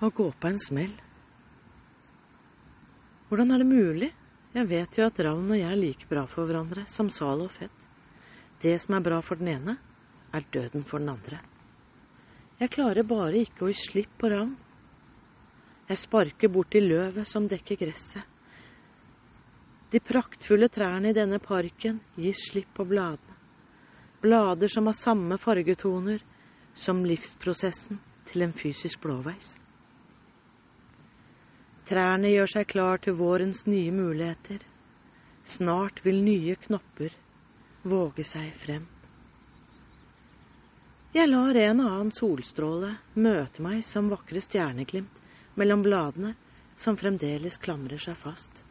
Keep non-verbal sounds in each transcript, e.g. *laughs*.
å gå på en smell. Hvordan er det mulig? Jeg vet jo at Ravn og jeg er like bra for hverandre som Sal og Fett. Det som er bra for den ene, er døden for den andre. Jeg klarer bare ikke å gi slipp på Ravn. Jeg sparker borti løvet som dekker gresset. De praktfulle trærne i denne parken gir slipp på bladene. Blader som har samme fargetoner som livsprosessen til en fysisk blåveis. Trærne gjør seg klar til vårens nye muligheter. Snart vil nye knopper våge seg frem. Jeg lar en annen solstråle møte meg som vakre stjerneglimt mellom bladene som fremdeles klamrer seg fast.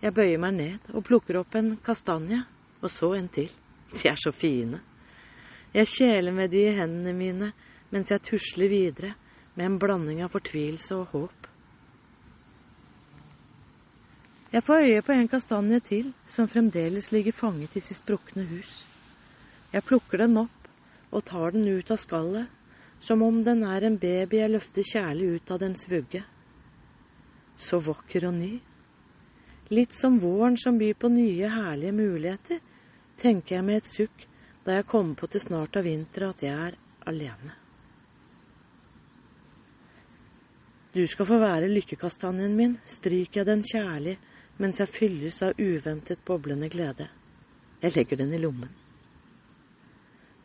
Jeg bøyer meg ned og plukker opp en kastanje, og så en til. De er så fine. Jeg kjeler med de i hendene mine mens jeg tusler videre med en blanding av fortvilelse og håp. Jeg får øye på en kastanje til som fremdeles ligger fanget i sitt sprukne hus. Jeg plukker den opp og tar den ut av skallet, som om den er en baby jeg løfter kjærlig ut av dens vugge. Så vakker og ny. Litt som våren som byr på nye, herlige muligheter, tenker jeg med et sukk da jeg kommer på til snart av vinteren at jeg er alene. Du skal få være lykkekastanjen min, stryker jeg den kjærlig mens jeg fylles av uventet boblende glede. Jeg legger den i lommen.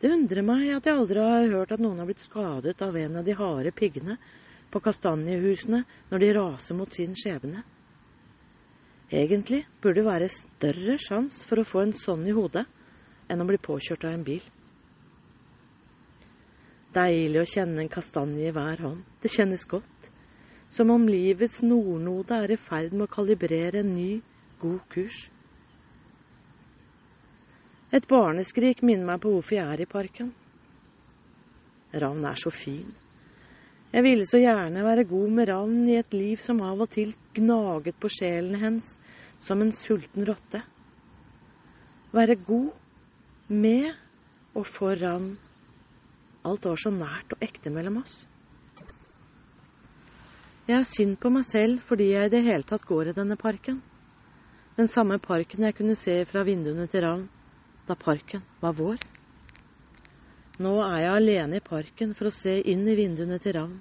Det undrer meg at jeg aldri har hørt at noen har blitt skadet av en av de harde piggene på kastanjehusene når de raser mot sin skjebne. Egentlig burde det være større sjanse for å få en sånn i hodet enn å bli påkjørt av en bil. Deilig å kjenne en kastanje i hver hånd. Det kjennes godt. Som om livets nordnode er i ferd med å kalibrere en ny, god kurs. Et barneskrik minner meg på hvorfor jeg er i parken. Ravn er så fin. Jeg ville så gjerne være god med ravn i et liv som av og til gnaget på sjelen hens som en sulten rotte. Være god med og for ravn. Alt var så nært og ekte mellom oss. Jeg er synd på meg selv fordi jeg i det hele tatt går i denne parken. Den samme parken jeg kunne se fra vinduene til Ravn da parken var vår. Nå er jeg alene i parken for å se inn i vinduene til Ravn.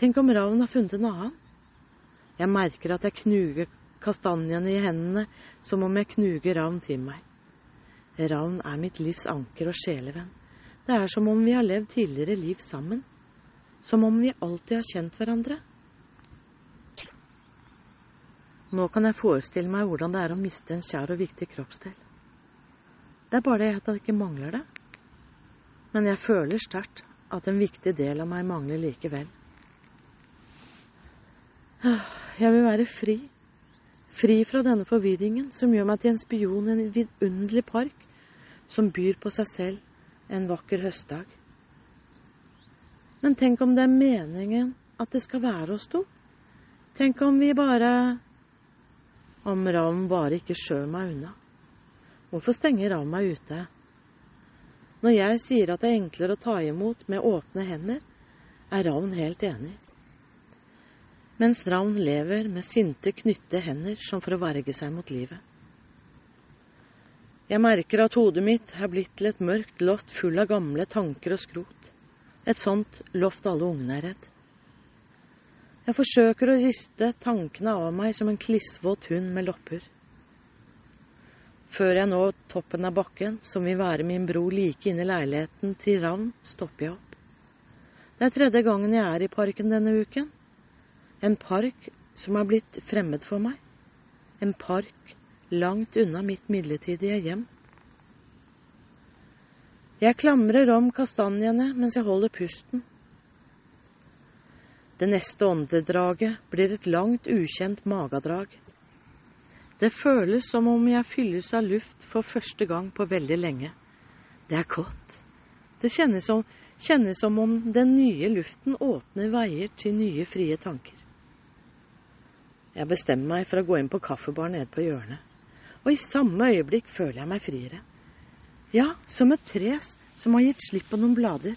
Tenk om Ravn har funnet en annen? Jeg merker at jeg knuger kastanjene i hendene som om jeg knuger Ravn til meg. Ravn er mitt livs anker og sjelevenn. Det er som om vi har levd tidligere liv sammen. Som om vi alltid har kjent hverandre. Nå kan jeg forestille meg hvordan det er å miste en kjær og viktig kroppsdel. Det er bare det at jeg ikke mangler det. Men jeg føler sterkt at en viktig del av meg mangler likevel. Jeg vil være fri. Fri fra denne forvirringen som gjør meg til en spion i en vidunderlig park som byr på seg selv en vakker høstdag. Men tenk om det er meningen at det skal være oss to? Tenk om vi bare om Ravn bare ikke skjøv meg unna. Hvorfor stenger Ravn meg ute? Når jeg sier at det er enklere å ta imot med åpne hender, er Ravn helt enig. Mens Ravn lever med sinte, knytte hender som for å verge seg mot livet. Jeg merker at hodet mitt er blitt til et mørkt loft full av gamle tanker og skrot. Et sånt loft alle ungene er redd. Jeg forsøker å riste tankene av meg som en klissvåt hund med lopper. Før jeg når toppen av bakken, som vil være min bro like inne i leiligheten til Ravn, stopper jeg opp. Det er tredje gangen jeg er i parken denne uken. En park som er blitt fremmed for meg. En park langt unna mitt midlertidige hjem. Jeg klamrer om kastanjene mens jeg holder pusten. Det neste åndedraget blir et langt, ukjent magedrag. Det føles som om jeg fylles av luft for første gang på veldig lenge. Det er godt. Det kjennes som, kjennes som om den nye luften åpner veier til nye, frie tanker. Jeg bestemmer meg for å gå inn på kaffebar nede på hjørnet, og i samme øyeblikk føler jeg meg friere. Ja, som et tre som har gitt slipp på noen blader.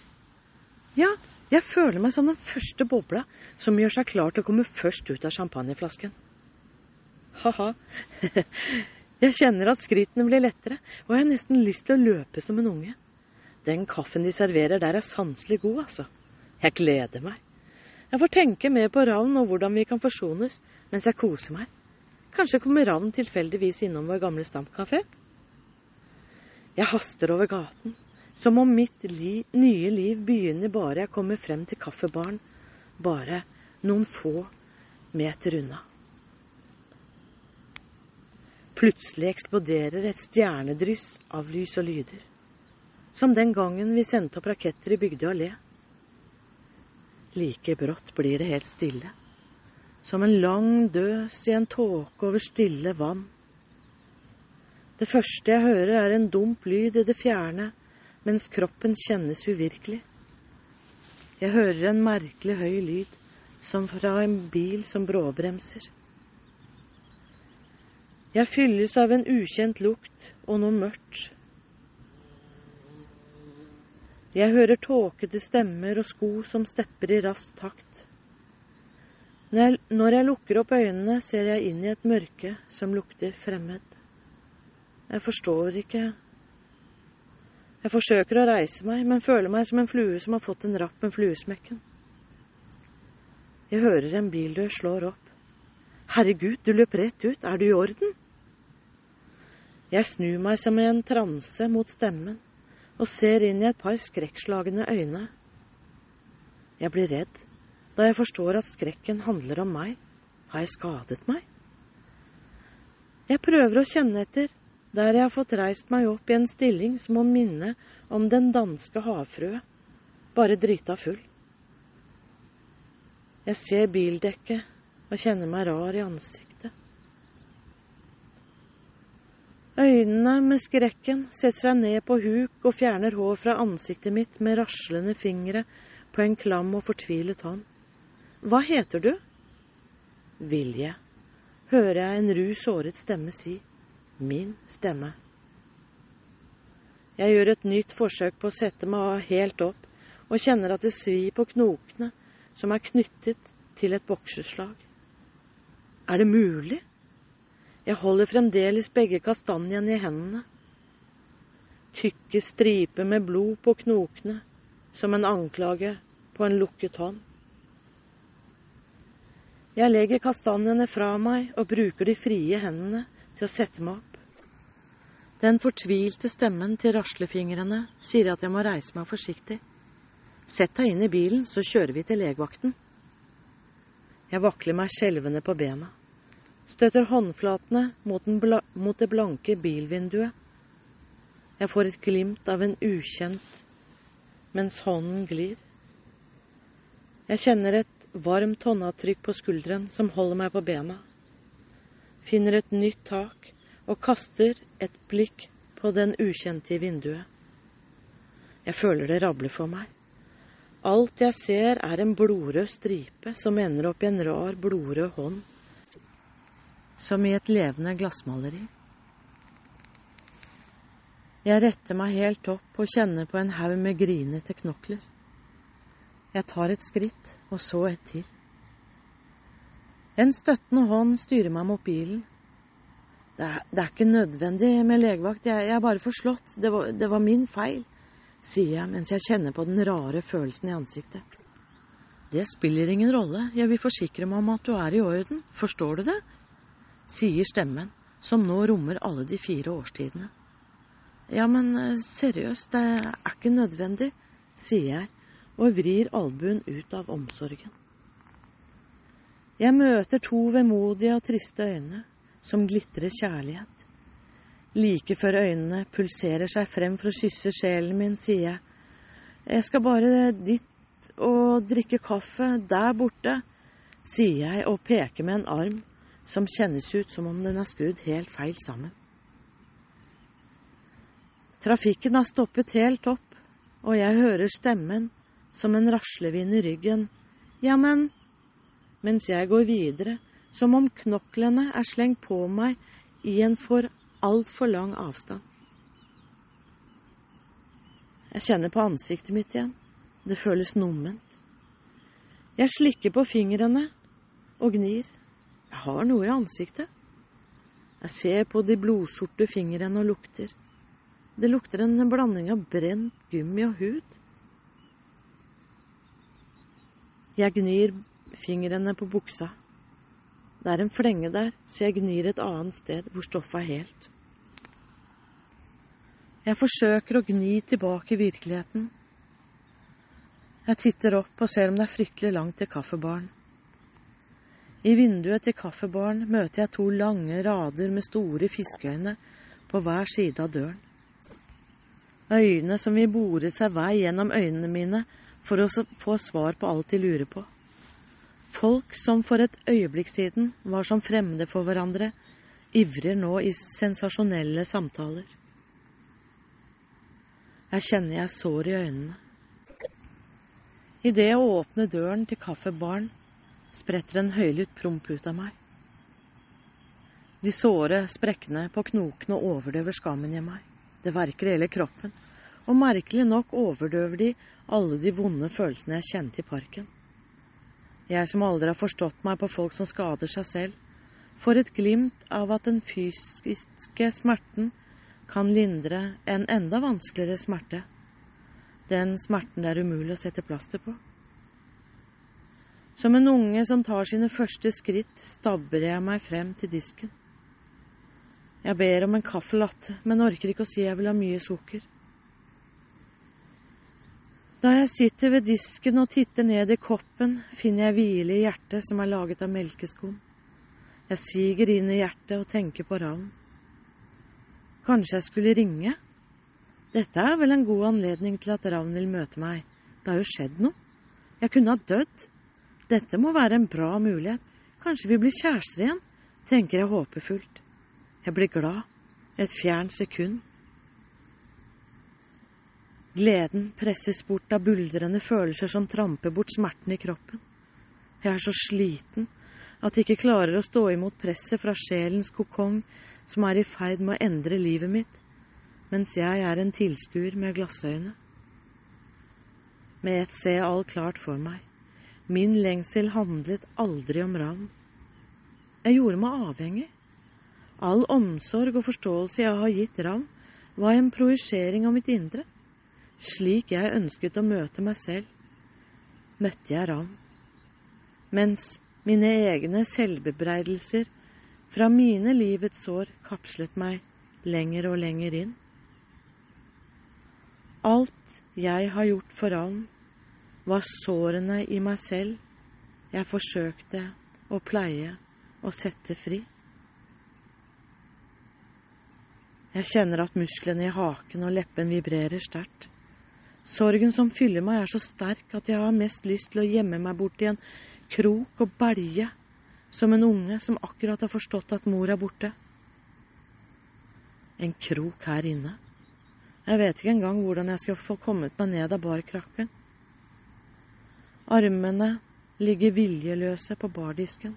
Ja, Jeg føler meg som den første bobla som gjør seg klar til å komme først ut av champagneflasken. Ha-ha. *laughs* Jeg kjenner at skrittene blir lettere, og jeg har nesten lyst til å løpe som en unge. Den kaffen de serverer der er sanselig god, altså. Jeg gleder meg. Jeg får tenke mer på Ravn og hvordan vi kan forsones mens jeg koser meg. Kanskje kommer Ravn tilfeldigvis innom vår gamle stampkafé? Jeg haster over gaten, som om mitt li nye liv begynner bare jeg kommer frem til kaffebaren, bare noen få meter unna. Plutselig eksploderer et stjernedryss av lys og lyder, som den gangen vi sendte opp raketter i Bygdøy allé. Like brått blir det helt stille, som en lang døs i en tåke over stille vann. Det første jeg hører, er en dump lyd i det fjerne, mens kroppen kjennes uvirkelig. Jeg hører en merkelig høy lyd, som fra en bil som bråbremser. Jeg fylles av en ukjent lukt og noe mørkt. Jeg hører tåkete stemmer og sko som stepper i rask takt. Når jeg, når jeg lukker opp øynene, ser jeg inn i et mørke som lukter fremmed. Jeg forstår ikke jeg forsøker å reise meg, men føler meg som en flue som har fått en rapp med fluesmekken. Jeg hører en bildør slår opp. Herregud, du løp rett ut, er du i orden? Jeg snur meg som i en transe mot stemmen og ser inn i et par skrekkslagne øyne. Jeg blir redd da jeg forstår at skrekken handler om meg. Har jeg skadet meg? Jeg prøver å kjenne etter, der jeg har fått reist meg opp i en stilling som må minne om den danske havfrue, bare drita full. Jeg ser bildekket og kjenner meg rar i ansiktet. Øynene med skrekken setter seg ned på huk og fjerner hår fra ansiktet mitt med raslende fingre på en klam og fortvilet hånd. Hva heter du? Vilje, hører jeg en ru, såret stemme si min stemme. Jeg gjør et nytt forsøk på å sette meg helt opp, og kjenner at det svir på knokene som er knyttet til et bokseslag. Er det mulig? Jeg holder fremdeles begge kastanjene i hendene. Tykke striper med blod på knokene, som en anklage på en lukket hånd. Jeg legger kastanjene fra meg og bruker de frie hendene til å sette meg opp. Den fortvilte stemmen til raslefingrene sier at jeg må reise meg forsiktig. Sett deg inn i bilen, så kjører vi til legevakten. Jeg vakler meg skjelvende på bena, støter håndflatene mot, mot det blanke bilvinduet. Jeg får et glimt av en ukjent mens hånden glir. Jeg kjenner et varmt håndavtrykk på skulderen som holder meg på bena finner et nytt tak og kaster et blikk på den ukjente i vinduet. Jeg føler det rabler for meg. Alt jeg ser er en blodrød stripe som ender opp i en rar, blodrød hånd, som i et levende glassmaleri. Jeg retter meg helt opp og kjenner på en haug med grinete knokler. Jeg tar et skritt, og så et til. En støttende hånd styrer meg mot bilen. Det er, det er ikke nødvendig med legevakt, jeg, jeg er bare forslått. Det var, det var min feil, sier jeg mens jeg kjenner på den rare følelsen i ansiktet. Det spiller ingen rolle, jeg vil forsikre meg om at du er i orden, forstår du det? sier stemmen, som nå rommer alle de fire årstidene. Ja, men eh, seriøst, det er ikke nødvendig, sier jeg og vrir albuen ut av omsorgen. Jeg møter to vemodige og triste øyne som glitrer kjærlighet. Like før øynene pulserer seg frem for å kysse sjelen min, sier jeg. Jeg skal bare dit og drikke kaffe der borte, sier jeg og peker med en arm som kjennes ut som om den er skrudd helt feil sammen. Trafikken har stoppet helt opp, og jeg hører stemmen som en raslevind i ryggen. Ja, men mens jeg går videre, som om knoklene er slengt på meg i en for altfor lang avstand. Jeg kjenner på ansiktet mitt igjen. Det føles numment. Jeg slikker på fingrene og gnir. Jeg har noe i ansiktet. Jeg ser på de blodsorte fingrene og lukter. Det lukter en blanding av brent gummi og hud. Jeg gnir fingrene på buksa. Det er en flenge der, så jeg gnir et annet sted hvor stoffet er helt. Jeg forsøker å gni tilbake virkeligheten. Jeg titter opp og ser om det er fryktelig langt til kaffebaren. I vinduet til kaffebaren møter jeg to lange rader med store fiskeøyne på hver side av døren. Øyne som vil bore seg vei gjennom øynene mine for å få svar på alt de lurer på. Folk som for et øyeblikk siden var som fremmede for hverandre, ivrer nå i sensasjonelle samtaler. Jeg kjenner jeg sår i øynene. Idet jeg åpner døren til kaffebaren, spretter en høylytt promp ut av meg. De såre sprekkene på knokene overdøver skammen i meg. Det verker hele kroppen, og merkelig nok overdøver de alle de vonde følelsene jeg kjente i parken. Jeg som aldri har forstått meg på folk som skader seg selv, får et glimt av at den fysiske smerten kan lindre en enda vanskeligere smerte, den smerten det er umulig å sette plaster på. Som en unge som tar sine første skritt, stabber jeg meg frem til disken. Jeg ber om en caffè latte, men orker ikke å si jeg vil ha mye sukker. Da jeg sitter ved disken og titter ned i koppen, finner jeg hvile i hjertet som er laget av melkeskum. Jeg siger inn i hjertet og tenker på Ravn. Kanskje jeg skulle ringe? Dette er vel en god anledning til at Ravn vil møte meg. Det har jo skjedd noe. Jeg kunne ha dødd. Dette må være en bra mulighet. Kanskje vi blir kjærester igjen, tenker jeg håpefullt. Jeg blir glad. Et fjernt sekund. Gleden presses bort av buldrende følelser som tramper bort smerten i kroppen. Jeg er så sliten at jeg ikke klarer å stå imot presset fra sjelens kokong som er i ferd med å endre livet mitt, mens jeg er en tilskuer med glassøyne. Med ett ser jeg alt klart for meg. Min lengsel handlet aldri om ravn. Jeg gjorde meg avhengig. All omsorg og forståelse jeg har gitt Ravn, var en projisering av mitt indre. Slik jeg ønsket å møte meg selv, møtte jeg Ravn. Mens mine egne selvbebreidelser fra mine livets sår kapslet meg lenger og lenger inn. Alt jeg har gjort for Ravn, var sårene i meg selv jeg forsøkte å pleie og sette fri. Jeg kjenner at musklene i haken og leppen vibrerer sterkt. Sorgen som fyller meg, er så sterk at jeg har mest lyst til å gjemme meg bort i en krok og belje, som en unge som akkurat har forstått at mor er borte. En krok her inne. Jeg vet ikke engang hvordan jeg skal få kommet meg ned av barkrakken. Armene ligger viljeløse på bardisken,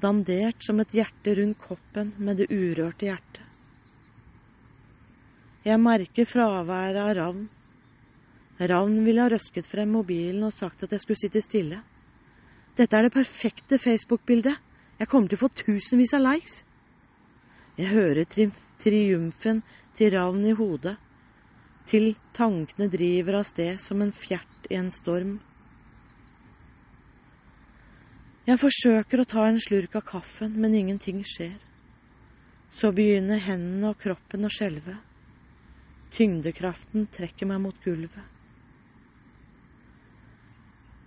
dandert som et hjerte rundt koppen med det urørte hjertet. Jeg merker fraværet av Ravn. Ravn ville ha røsket frem mobilen og sagt at jeg skulle sitte stille. Dette er det perfekte Facebook-bildet. Jeg kommer til å få tusenvis av likes. Jeg hører tri triumfen til Ravn i hodet, til tankene driver av sted som en fjert i en storm. Jeg forsøker å ta en slurk av kaffen, men ingenting skjer. Så begynner hendene og kroppen å skjelve. Tyngdekraften trekker meg mot gulvet.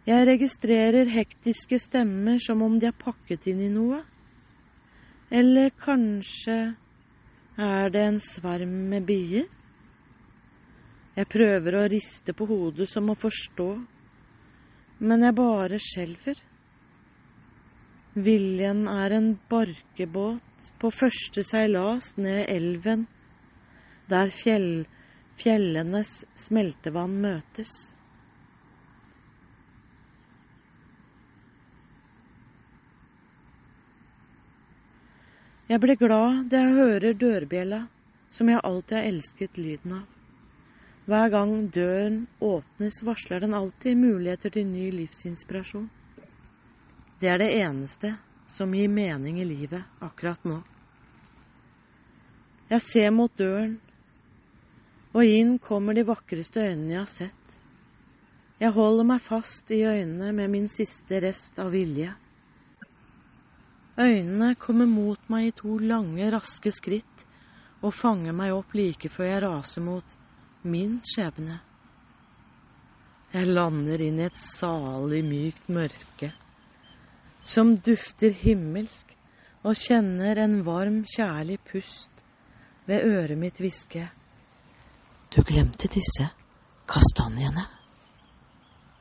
Jeg registrerer hektiske stemmer som om de er pakket inn i noe. Eller kanskje er det en sverm med bier? Jeg prøver å riste på hodet som å forstå, men jeg bare skjelver. Viljen er en barkebåt på første seilas ned elven der fjell, fjellenes smeltevann møtes. Jeg ble glad da jeg hører dørbjella, som jeg alltid har elsket lyden av. Hver gang døren åpnes, varsler den alltid muligheter til ny livsinspirasjon. Det er det eneste som gir mening i livet akkurat nå. Jeg ser mot døren, og inn kommer de vakreste øynene jeg har sett. Jeg holder meg fast i øynene med min siste rest av vilje. Øynene kommer mot meg i to lange, raske skritt og fanger meg opp like før jeg raser mot min skjebne. Jeg lander inn i et salig mykt mørke som dufter himmelsk, og kjenner en varm, kjærlig pust ved øret mitt hviske. Du glemte disse kastanjene.